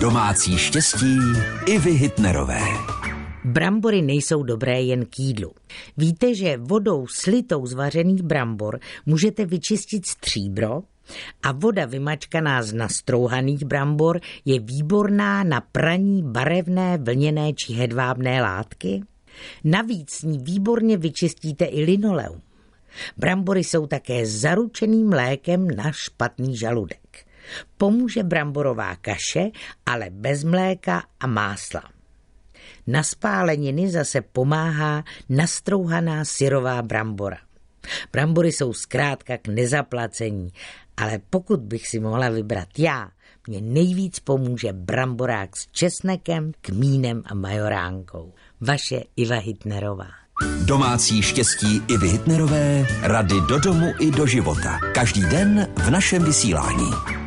Domácí štěstí i vy Hitnerové. Brambory nejsou dobré jen k jídlu. Víte, že vodou slitou z vařených brambor můžete vyčistit stříbro a voda vymačkaná z nastrouhaných brambor je výborná na praní barevné, vlněné či hedvábné látky? Navíc s ní výborně vyčistíte i linoleum. Brambory jsou také zaručeným lékem na špatný žaludek. Pomůže bramborová kaše, ale bez mléka a másla. Na spáleniny zase pomáhá nastrouhaná syrová brambora. Brambory jsou zkrátka k nezaplacení, ale pokud bych si mohla vybrat já, mě nejvíc pomůže bramborák s česnekem, kmínem a majoránkou. Vaše Iva Hitnerová. Domácí štěstí i Hitnerové, rady do domu i do života. Každý den v našem vysílání.